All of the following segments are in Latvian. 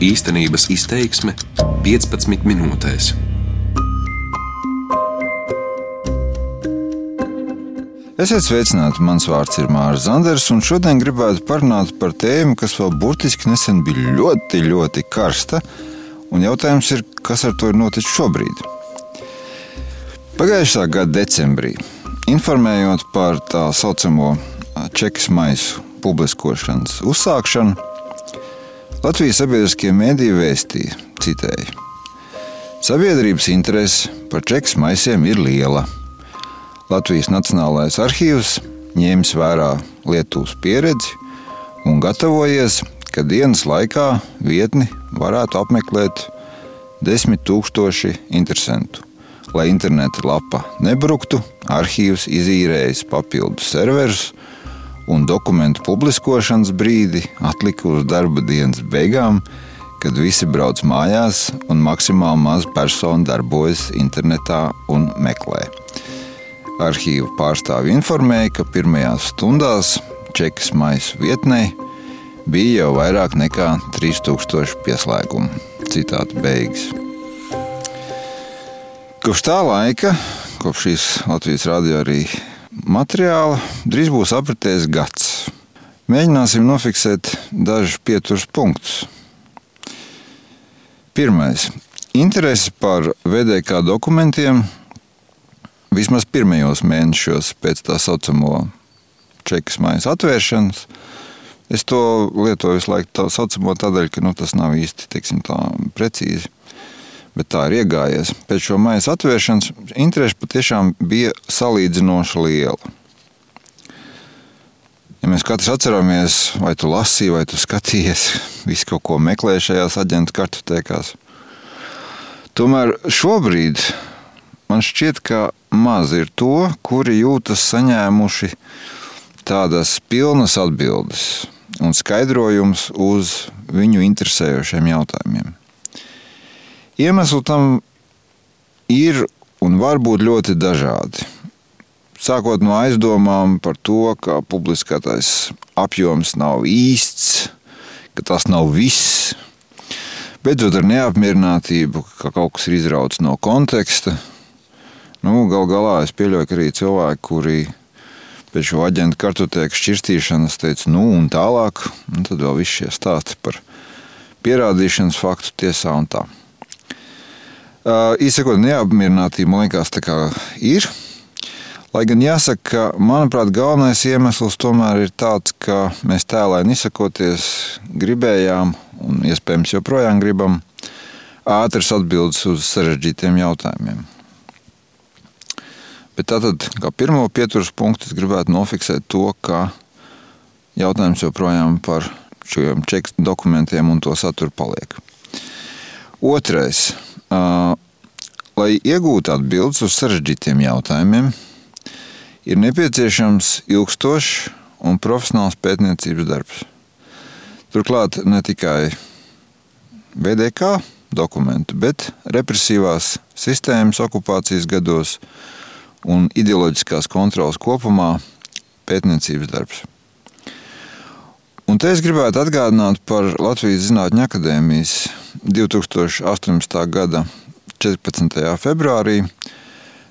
Īstenības izteiksme 15 minūtēs. Esiet sveicināti, mans vārds ir Mārcis Zanders, un šodien gribētu parunāt par tēmu, kas vēl burtiski nesen bija ļoti, ļoti karsta. Un jautājums ir, kas ar to ir noticis šobrīd? Pagājušā gada decembrī, informējot par tā saucamo čekas maisu publiskošanas uzsākšanu, Latvijas sabiedriskie mēdīji vēstīja, citēji: Sabiedrības interese par čekas maisiem ir liela. Latvijas Nacionālais arhīvs ņēmis vērā Lietuvas pieredzi un gatavojies, ka dienas laikā vietni varētu apmeklēt desmit tūkstoši interesantu. Lai interneta lapa nebruktu, arhīvs izīrējis papildus serverus un dokumentu publiskošanas brīdi atlika uz darba dienas beigām, kad visi brauc mājās un maksimāli maz personu darbojas internetā un meklē. Arhīva pārstāvi informēja, ka pirmajās stundās čekas maisu vietnē bija jau vairāk nekā 3000 pieslēgumu. Citāta beigas. Kopš tā laika, kopš šīs Latvijas radio arī materiāla, drīz būs apritējis gads. Mēģināsim nofiksēt dažus pieturas punktus. Pirmais - interese par VDK dokumentiem vismaz pirmajos mēnešos pēc tā saucamo čekas mājas atvēršanas. Es to lietoju visu laiku tā saucamo tādēļ, ka nu, tas nav īsti teiksim, tā, precīzi bet tā ir iegājies. Pēc šo maisa atvēršanas interese patiešām bija salīdzinoši liela. Ja mēs katrs atceramies, vai tu lasīji, vai tu skatījies, visu kaut ko meklēji šajās aģentu kartotēkās. Tomēr šobrīd man šķiet, ka maz ir to, kuri jūtas saņēmuši tādas pilnas atbildes un skaidrojums uz viņu interesējošiem jautājumiem. Iemesli tam ir un var būt ļoti dažādi. Sākot no aizdomām par to, ka publiskātais apjoms nav īsts, ka tas nav viss, beidzot ar neapmierinātību, ka kaut kas ir izrauts no konteksta. Nu, gal galā es pieļauju, ka arī cilvēki, kuri pēc šo aģentu kartotēku šķirstīšanas teica, nu un tālāk, un tad vēl viss šie stāsti par pierādīšanas faktu tiesā un tā. Īsakot, neapmierinātība man liekas, tā kā ir. Lai gan jāsaka, ka manuprāt, galvenais iemesls tomēr ir tāds, ka mēs tēlēni izsakoties gribējām un iespējams joprojām gribam ātras atbildes uz sarežģītiem jautājumiem. Bet tātad, kā pirmo pieturas punktu, es gribētu nofiksēt to, ka jautājums joprojām par šiem čeku dokumentiem un to saturu paliek. Otrais Lai iegūtu atbildes uz sarežģītiem jautājumiem, ir nepieciešams ilgstošs un profesionāls pētniecības darbs. Turklāt ne tikai VDK dokumentu, bet represīvās sistēmas okupācijas gados un ideoloģiskās kontrolas kopumā pētniecības darbs. Un te es gribētu atgādināt par Latvijas Zinātņu akadēmijas 2018. gada 14. februārī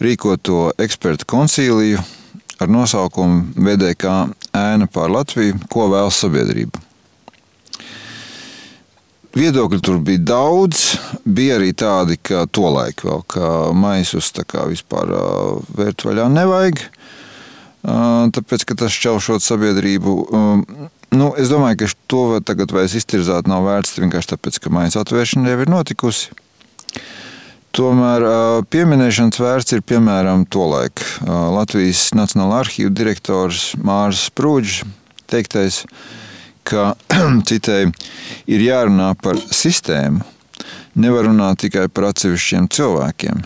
rīkoto ekspertu koncīliju ar nosaukumu VDK ēna pār Latviju, ko vēlas sabiedrība. Viedokļi tur bija daudz, bija arī tādi, ka tolaik vēl kā maisus kā vispār vērt vaļā nevajag, tāpēc, ka tas šķelšot sabiedrību Nu, es domāju, ka to tagad vairs iztirzāt nav vērts vienkārši tāpēc, ka mājas atvēršana jau ir notikusi. Tomēr pieminēšanas vērts ir piemēram tolaik Latvijas Nacionālā arhīva direktors Mārs Sprūģis teiktais, ka citēji ir jārunā par sistēmu, nevar runāt tikai par atsevišķiem cilvēkiem.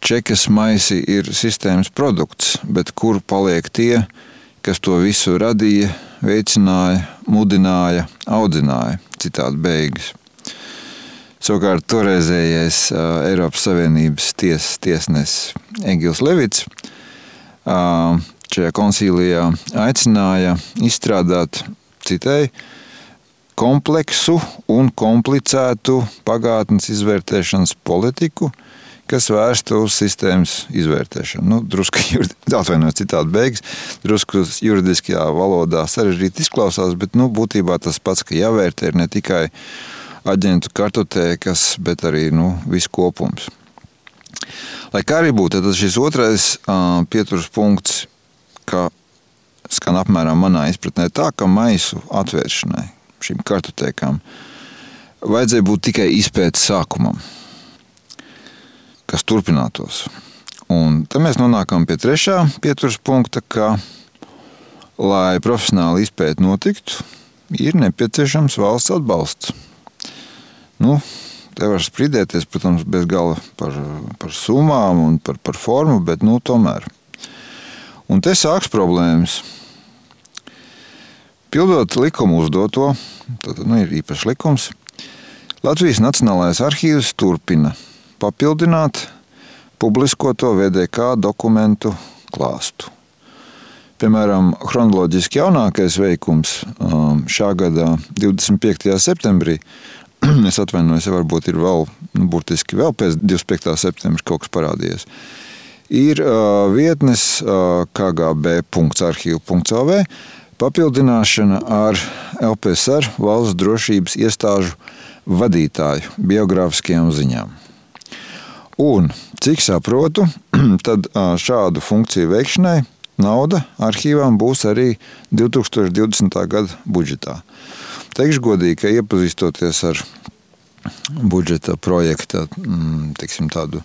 Čekas maisi ir sistēmas produkts, bet kur paliek tie, kas to visu radīja, veicināja, mudināja, audzināja. Citādi beigas. Savukārt toreizējais uh, Eiropas Savienības ties, tiesnesis Egils Levits uh, šajā koncīlijā aicināja izstrādāt citai kompleksu un komplicētu pagātnes izvērtēšanas politiku, kas vērsta uz sistēmas izvērtēšanu. Nu, drusku atvainojiet, citādi beigas, drusku juridiskajā valodā sarežģīti izklausās, bet nu, būtībā tas pats, ka jāvērtē ir ne tikai aģentu kartotēkas, bet arī nu, viss kopums. Lai kā arī būtu, tad šis otrais uh, pieturas punkts, ka skan apmēram manā izpratnē tā, ka maisu atvēršanai šīm kartotēkām vajadzēja būt tikai izpētes sākumam kas turpinātos. Un tad mēs nonākam pie trešā pieturas punkta, ka, lai profesionāli izpēta notiktu, ir nepieciešams valsts atbalsts. Nu, te var strīdēties, protams, bez gala par, par summām un par, par formu, bet nu, tomēr. Un te sāks problēmas. Pildot likumu uzdoto, tad nu, ir īpašs likums, Latvijas Nacionālais arhīvs turpina papildināt publiskoto VDK dokumentu klāstu. Piemēram, chronoloģiski jaunākais veikums um, šā gada 25. septembrī. Es atvainojos, ja varbūt ir vēl, nu, burtiski vēl pēc 25. septembra kaut kas parādījies. Ir uh, vietnes uh, kgb.arhīvu.lv papildināšana ar LPSR valsts drošības iestāžu vadītāju biogrāfiskajām ziņām. Un, cik saprotu, tad šādu funkciju veikšanai nauda arhīvām būs arī 2020. gada budžetā. Teikšu godīgi, ka iepazīstoties ar budžeta projekta mm, teiksim, tādu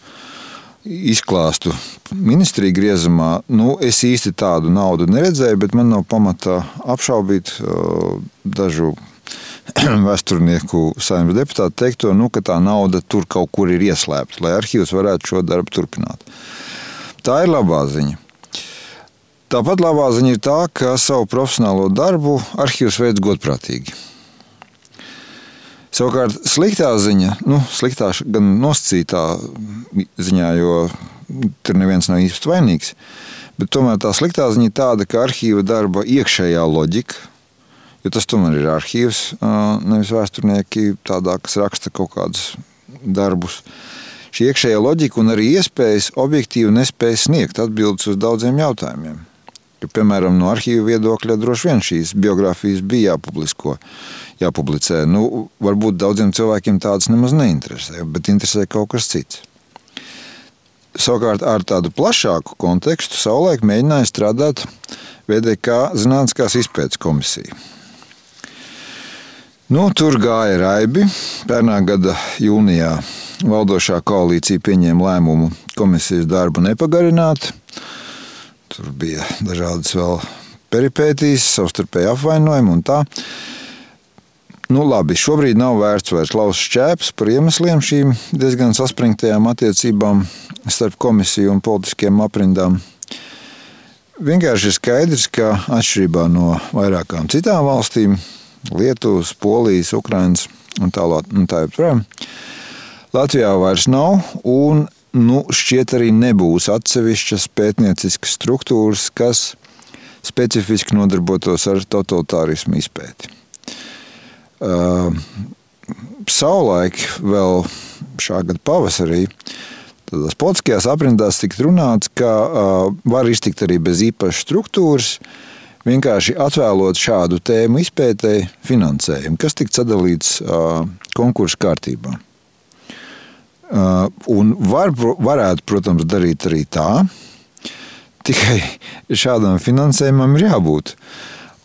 izklāstu ministrija griezumā, nu, es īsti tādu naudu neredzēju, bet man nav pamata apšaubīt dažu vēsturnieku saimnes deputātu teikto, nu, ka tā nauda tur kaut kur ir ieslēpta, lai arhīvs varētu šo darbu turpināt. Tā ir labā ziņa. Tāpat labā ziņa ir tā, ka savu profesionālo darbu arhīvs veids godprātīgi. Savukārt, sliktā ziņa, nu, sliktā gan nosacītā ziņā, jo tur neviens nav īsti vainīgs, bet tomēr tā sliktā ziņa ir tāda, ka arhīva darba iekšējā loģika, Jo tas tomēr ir arhīvs, nevis vēsturnieki, tādā, kas raksta kaut kādus darbus. Šī iekšējā loģika un arī iespējas objektīvi nespēja sniegt atbildes uz daudziem jautājumiem. Jo, piemēram, no arhīva viedokļa droši vien šīs biogrāfijas bija jāpublisko, jāpublicē. Nu, varbūt daudziem cilvēkiem tādas nemaz neinteresē, bet interesē kaut kas cits. Savukārt ar tādu plašāku kontekstu savulaik mēģināja strādāt VDK Zinātniskās izpētes komisija. Nu, tur gāja raibi. Pērnā gada jūnijā valdošā koalīcija pieņēma lēmumu komisijas darbu nepagarināt. Tur bija dažādas vēl peripētīs, savstarpēji apvainojumi un tā. Nu, labi, šobrīd nav vērts vairs laust šķēpes par iemesliem šīm diezgan saspringtajām attiecībām starp komisiju un politiskiem aprindām. Vienkārši ir skaidrs, ka atšķirībā no vairākām citām valstīm, Lietuvas, Polijas, Ukrainas un tālāk. Tā joprojām. Latvijā vairs nav, un nu, šķiet arī nebūs atsevišķas pētnieciskas struktūras, kas specifiski nodarbotos ar totalitārismu izpēti. Uh, savulaik, vēl šā gada pavasarī, tādās politiskajās aprindās tika runāts, ka uh, var iztikt arī bez īpašas struktūras, uh, vienkārši atvēlot šādu tēmu izpētēji finansējumu, kas tika sadalīts uh, konkursu kārtībā. Uh, un var, varētu, protams, darīt arī tā, tikai šādam finansējumam ir jābūt.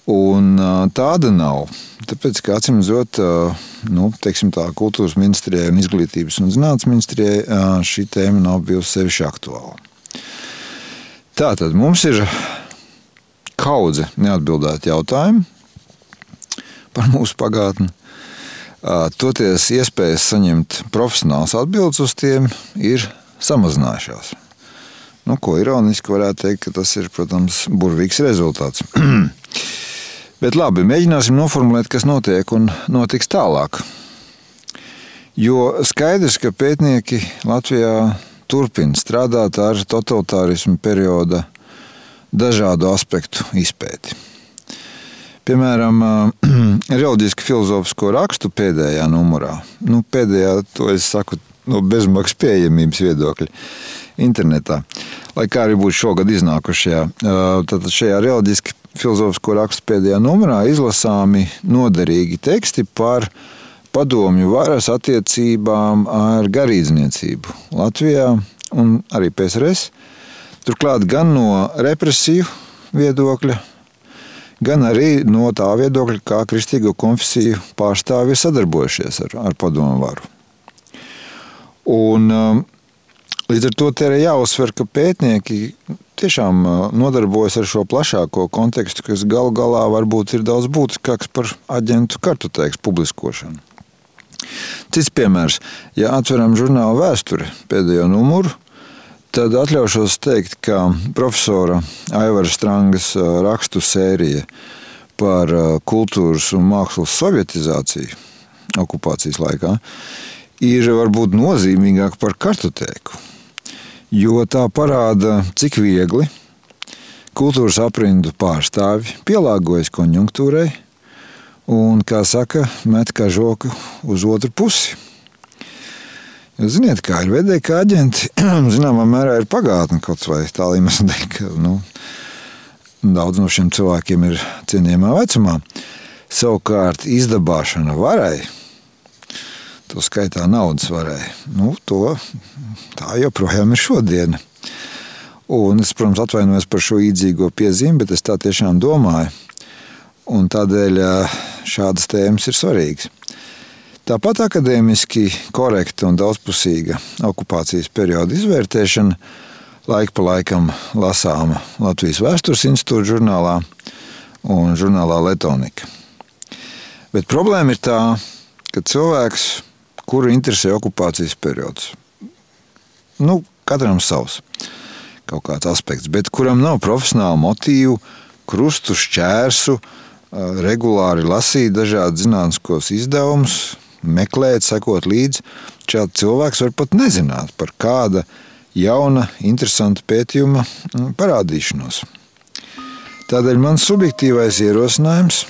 Un uh, tāda nav. Tāpēc, kā acīm redzot, uh, nu, tā, kultūras ministrijai un izglītības un zinātnes ministrijai uh, šī tēma nav bijusi sevišķi aktuāla. Tātad mums ir kaudze neatbildētu jautājumu par mūsu pagātni. Toties iespējas saņemt profesionāls atbildes uz tiem ir samazinājušās. Nu, ko ironiski varētu teikt, ka tas ir, protams, burvīgs rezultāts. Bet labi, mēģināsim noformulēt, kas notiek un notiks tālāk. Jo skaidrs, ka pētnieki Latvijā turpina strādāt ar totalitārismu perioda dažādu aspektu izpēti. Piemēram, reliģisku filozofisko rakstu pēdējā numurā. Nu, pēdējā, to es saku no bezmaksas pieejamības viedokļa internetā. Lai kā arī būtu šogad iznākušajā, tad šajā reliģiski filozofisko rakstu pēdējā numurā izlasāmi noderīgi teksti par padomju varas attiecībām ar garīdzniecību Latvijā un arī PSRS. Turklāt gan no represiju viedokļa, gan arī no tā viedokļa, kā kristīgo konfesiju pārstāvji sadarbojušies ar, ar padomu varu. Un, um, Līdz ar to ir jāuzsver, ka pētnieki tiešām uh, nodarbojas ar šo plašāko kontekstu, kas galu galā varbūt ir daudz būtiskāks par aģentu kartotēkas publiskošanu. Cits piemērs, ja atveram žurnālu vēsturi pēdējo numuru, tad atļaušos teikt, ka profesora Aivara Strangas rakstu sērija par kultūras un mākslas sovietizāciju okupācijas laikā ir varbūt nozīmīgāka par kartotēku jo tā parāda, cik viegli kultūras aprindu pārstāvji pielāgojas konjunktūrai un, kā saka, met kā žoku uz otru pusi. Jūs zināt, kā ir kā aģenti, zināmā mērā ir pagātne kaut vai tā līmenī, ka nu, daudz no šiem cilvēkiem ir cienījamā vecumā. Savukārt izdabāšana varai to skaitā naudas varēja. Nu, to, tā joprojām ir šodiena. Un es, protams, atvainojos par šo īdzīgo piezīmi, bet es tā tiešām domāju. Un tādēļ šādas tēmas ir svarīgas. Tāpat akadēmiski korekta un daudzpusīga okupācijas perioda izvērtēšana laika pa laikam lasāma Latvijas Vēstures institūta žurnālā un žurnālā Letonika. Bet problēma ir tā, ka cilvēks kuru interesē okupācijas periods. Nu, katram savs kaut kāds aspekts, bet kuram nav profesionāla motīva, krustu šķērsu, regulāri lasīt dažādus zinātniskos izdevumus, meklēt, sekot līdzi. Šāds cilvēks var pat nezināt par kāda jauna, interesanta pētījuma parādīšanos. Tādēļ mans subjektīvais ierosinājums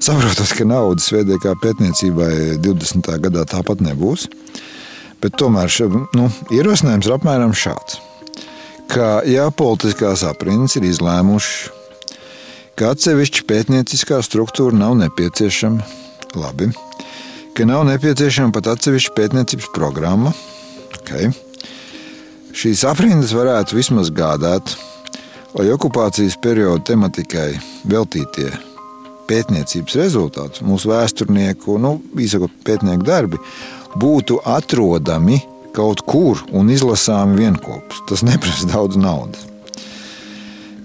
Saprotot, ka naudas veidīgā pētniecībai 20. gadā tāpat nebūs. Bet tomēr nu, ierosinājums ir apmēram šāds. Ka, ja politiskās aprindas ir izlēmušas, ka atsevišķa pētnieciskā struktūra nav nepieciešama, labi, ka nav nepieciešama pat atsevišķa pētniecības programma, okay. šīs aprindas varētu vismaz gādāt, lai okupācijas perioda tematikai veltītie pētniecības rezultātus, mūsu vēsturnieku, nu, īsakot, pētnieku darbi, būtu atrodami kaut kur un izlasāmi vienopus. Tas neprasa daudz naudas.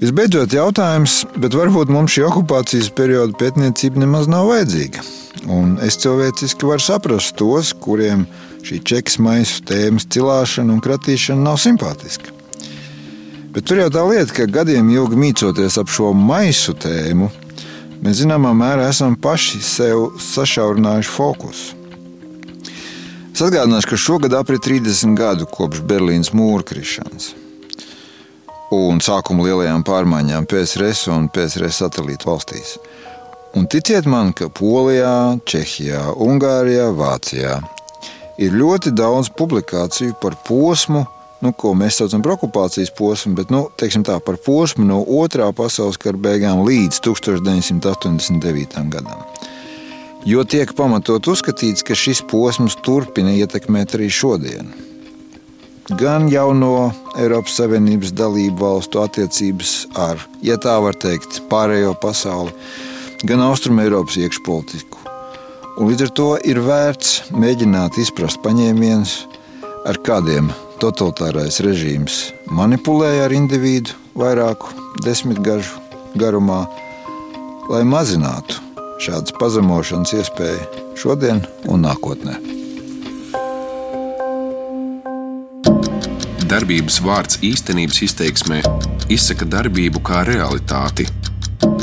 Visbeidzot, jautājums, bet varbūt mums šī okupācijas perioda pētniecība nemaz nav vajadzīga. Un es cilvēciski varu saprast tos, kuriem šī čekas maisu tēmas cilāšana un kratīšana nav simpātiska. Bet tur jau tā lieta, ka gadiem ilgi mīcoties ap šo maisu tēmu, Mēs zināmā mērā esam paši sev sašaurinājuši fokusu. Es atgādināšu, ka šogad aprit 30 gadu kopš Berlīnas mūra krišanas un sākuma lielajām pārmaiņām PSRS un PSRS satelītu valstīs. Un ticiet man, ka Polijā, Čehijā, Ungārijā, Vācijā ir ļoti daudz publikāciju par posmu, nu, ko mēs saucam par okupācijas posmu, bet nu, tā, par posmu no otrā pasaules kara beigām līdz 1989. gadam. Jo tiek pamatot uzskatīts, ka šis posms turpina ietekmēt arī šodienu. Gan jauno Eiropas Savienības dalību valstu attiecības ar, ja tā var teikt, pārējo pasauli, gan Austrum Eiropas iekšpolitiku. Un līdz ar to ir vērts mēģināt izprast paņēmienus, ar kādiem totalitārais režīms manipulēja ar individu vairāku desmitgažu garumā, lai mazinātu šādas pazemošanas iespēju šodien un nākotnē. Darbības vārds īstenības izteiksmē izsaka darbību kā realitāti.